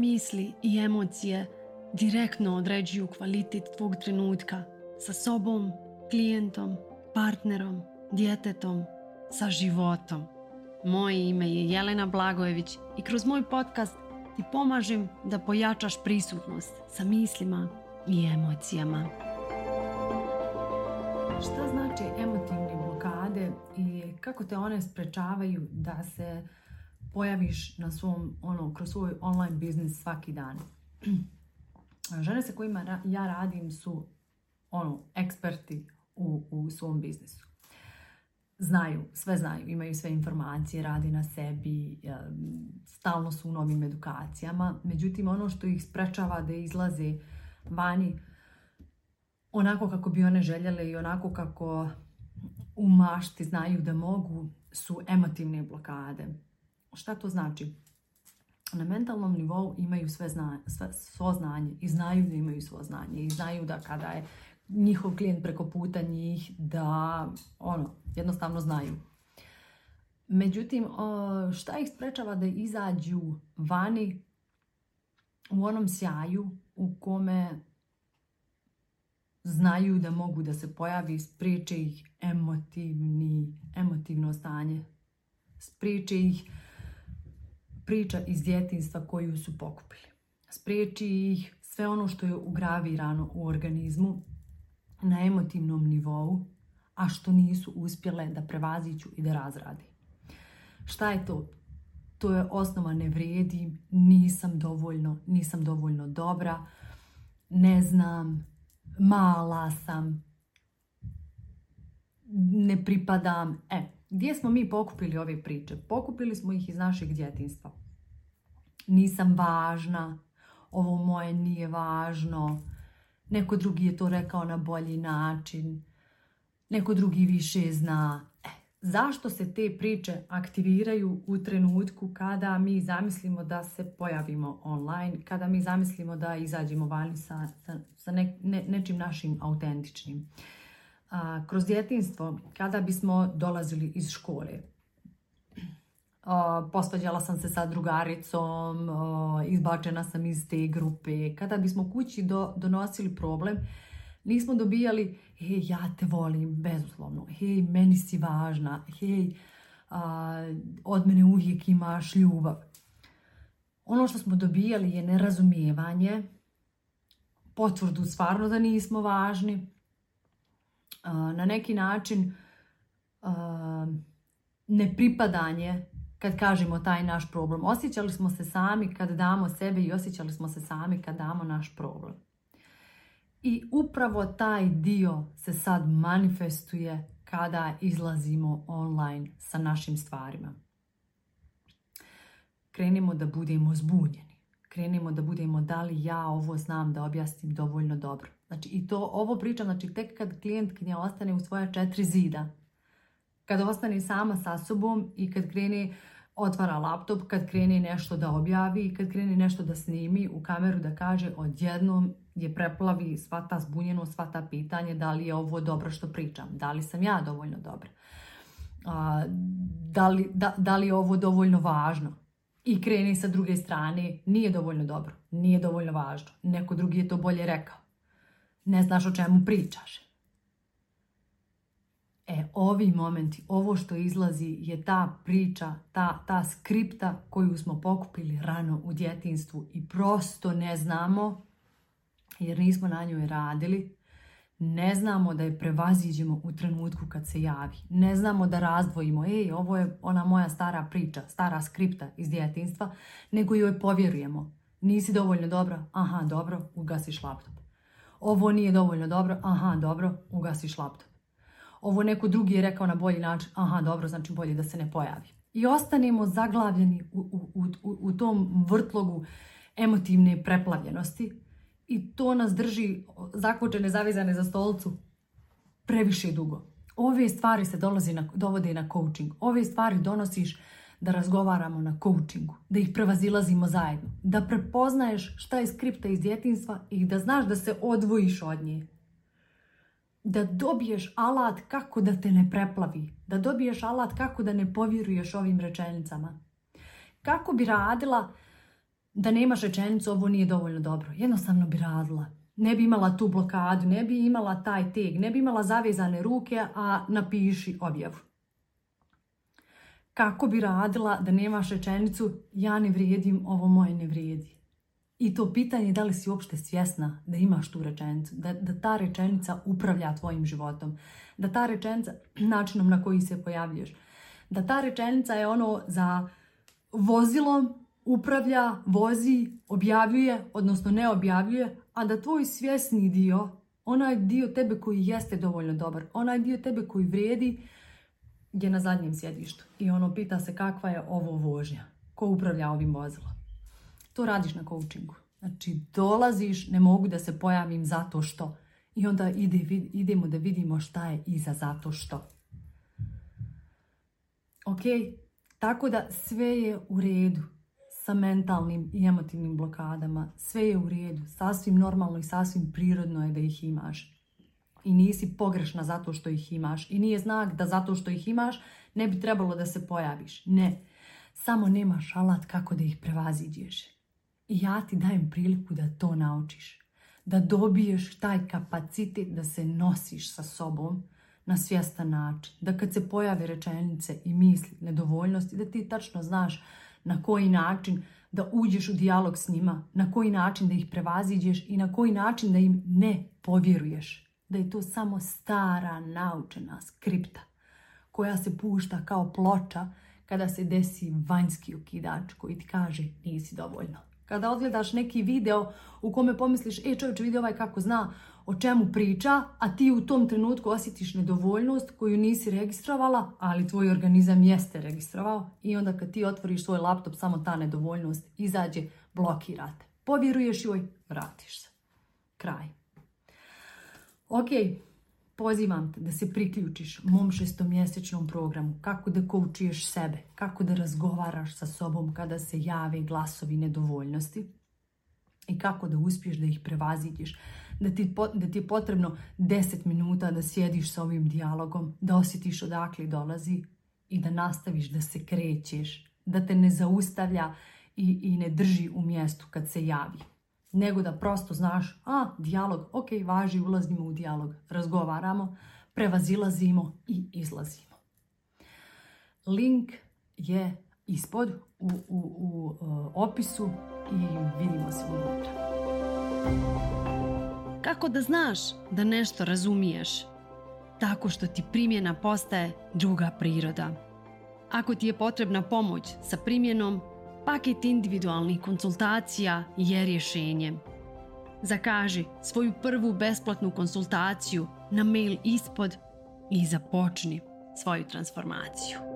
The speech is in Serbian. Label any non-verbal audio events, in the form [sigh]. misli i emocije direktno određuju kvalitet tvog trenutka sa sobom, klijentom, partnerom, djetetom, sa životom. Moje ime je Jelena Blagojević i kroz moj podcast ti pomažem da pojačaš prisutnost sa mislima i emocijama. Šta znači emotivne blokade i kako te one sprečavaju da se pojaviš na svom, ono, kroz svoj online biznis svaki dan. [clears throat] Žene sa kojima ja radim su ono, eksperti u, u svom biznisu. Znaju, sve znaju, imaju sve informacije, radi na sebi, stalno su u novim edukacijama. Međutim, ono što ih sprečava da izlaze vani onako kako bi one željele i onako kako u mašti znaju da mogu, su emotivne blokade Šta to znači? Na mentalnom nivou imaju sve zna, sve, svo znanje i znaju da imaju svo znanje i znaju da kada je njihov klijent preko puta njih, da ono, jednostavno znaju. Međutim, šta ih sprečava da izađu vani u onom sjaju u kome znaju da mogu da se pojavi, spriječe ih emotivni, emotivno stanje. Spriječe ih priča iz djetinstva koju su pokupili. Spriječi ih sve ono što je ugravirano u organizmu na emotivnom nivou, a što nisu uspjele da prevaziću i da razradi. Šta je to? To je osnova ne nisam dovoljno, nisam dovoljno dobra, ne znam, mala sam, ne pripadam. E, gdje smo mi pokupili ove priče? Pokupili smo ih iz našeg djetinstva nisam važna, ovo moje nije važno, neko drugi je to rekao na bolji način, neko drugi više zna. E, zašto se te priče aktiviraju u trenutku kada mi zamislimo da se pojavimo online, kada mi zamislimo da izađemo vani sa, sa, ne, nečim našim autentičnim? A, kroz djetinstvo, kada bismo dolazili iz škole, posvađala sam se sa drugaricom, izbačena sam iz te grupe. Kada bismo kući donosili problem, nismo dobijali, hej, ja te volim, bezuslovno, hej, meni si važna, hej, od mene uvijek imaš ljubav. Ono što smo dobijali je nerazumijevanje, potvrdu stvarno da nismo važni, na neki način nepripadanje kad kažemo taj naš problem. Osjećali smo se sami kad damo sebe i osjećali smo se sami kad damo naš problem. I upravo taj dio se sad manifestuje kada izlazimo online sa našim stvarima. Krenimo da budemo zbunjeni. Krenimo da budemo da li ja ovo znam da objasnim dovoljno dobro. Znači i to ovo pričam znači tek kad klijentkinja ostane u svoja četiri zida kad ostane sama sa sobom i kad krene otvara laptop, kad krene nešto da objavi i kad krene nešto da snimi u kameru da kaže odjednom je preplavi sva ta zbunjenost, sva ta pitanje da li je ovo dobro što pričam, da li sam ja dovoljno dobra, da, li, da, da li je ovo dovoljno važno i kreni sa druge strane nije dovoljno dobro, nije dovoljno važno, neko drugi je to bolje rekao, ne znaš o čemu pričaš. E, ovi momenti, ovo što izlazi je ta priča, ta, ta skripta koju smo pokupili rano u djetinstvu i prosto ne znamo, jer nismo na njoj radili, ne znamo da je prevaziđemo u trenutku kad se javi. Ne znamo da razdvojimo, ej, ovo je ona moja stara priča, stara skripta iz djetinstva, nego joj povjerujemo. Nisi dovoljno dobro, aha, dobro, ugasiš laptop. Ovo nije dovoljno dobro, aha, dobro, ugasiš laptop ovo neko drugi je rekao na bolji način, aha dobro, znači bolje da se ne pojavi. I ostanemo zaglavljeni u, u, u, u tom vrtlogu emotivne preplavljenosti i to nas drži zakočene, zavizane za stolcu previše dugo. Ove stvari se dolazi na, dovode na coaching. Ove stvari donosiš da razgovaramo na coachingu, da ih prevazilazimo zajedno, da prepoznaješ šta je skripta iz djetinstva i da znaš da se odvojiš od nje, da dobiješ alat kako da te ne preplavi, da dobiješ alat kako da ne povjeruješ ovim rečenicama. Kako bi radila da nemaš rečenicu ovo nije dovoljno dobro? Jednostavno bi radila. Ne bi imala tu blokadu, ne bi imala taj teg, ne bi imala zavezane ruke, a napiši objavu. Kako bi radila da nemaš rečenicu ja ne vrijedim, ovo moje ne vrijedi? I to pitanje da li si uopšte svjesna da imaš tu rečenicu, da, da ta rečenica upravlja tvojim životom, da ta rečenica [clears throat] načinom na koji se pojavljuješ, da ta rečenica je ono za vozilom, upravlja, vozi, objavljuje, odnosno ne objavljuje, a da tvoj svjesni dio, onaj dio tebe koji jeste dovoljno dobar, onaj dio tebe koji vrijedi, je na zadnjem sjedištu. I ono pita se kakva je ovo vožnja, ko upravlja ovim vozilom. To radiš na coachingu. Znači, dolaziš, ne mogu da se pojavim zato što. I onda ide, idemo da vidimo šta je iza zato što. Ok, tako da sve je u redu sa mentalnim i emotivnim blokadama. Sve je u redu, sasvim normalno i sasvim prirodno je da ih imaš. I nisi pogrešna zato što ih imaš. I nije znak da zato što ih imaš ne bi trebalo da se pojaviš. Ne, samo nemaš alat kako da ih prevaziđeš ja ti dajem priliku da to naučiš. Da dobiješ taj kapacitet da se nosiš sa sobom na svjestan način. Da kad se pojave rečenice i misli, nedovoljnosti, da ti tačno znaš na koji način da uđeš u dijalog s njima, na koji način da ih prevaziđeš i na koji način da im ne povjeruješ. Da je to samo stara naučena skripta koja se pušta kao ploča kada se desi vanjski ukidač koji ti kaže nisi dovoljno. Kada odgledaš neki video u kome pomisliš, e čovječe vidi ovaj kako zna o čemu priča, a ti u tom trenutku osjetiš nedovoljnost koju nisi registrovala, ali tvoj organizam jeste registrovao i onda kad ti otvoriš svoj laptop, samo ta nedovoljnost izađe, blokirate. Povjeruješ joj, vratiš se. Kraj. Ok, Pozivam te da se priključiš mom šestomjesečnom programu kako da koučiješ sebe, kako da razgovaraš sa sobom kada se jave glasovi nedovoljnosti i kako da uspiješ da ih prevazitiš, Da ti, je potrebno 10 minuta da sjediš sa ovim dijalogom, da osjetiš odakle dolazi i da nastaviš da se krećeš, da te ne zaustavlja i, i ne drži u mjestu kad se javi nego da prosto znaš, a, dijalog, ok, važi, ulazimo u dijalog, razgovaramo, prevazilazimo i izlazimo. Link je ispod u, u, u e, opisu i vidimo se unutra. Kako da znaš da nešto razumiješ? Tako što ti primjena postaje druga priroda. Ako ti je potrebna pomoć sa primjenom, paket individualnih konsultacija je rješenje. Zakaži svoju prvu besplatnu konsultaciju na mail ispod i započni svoju transformaciju.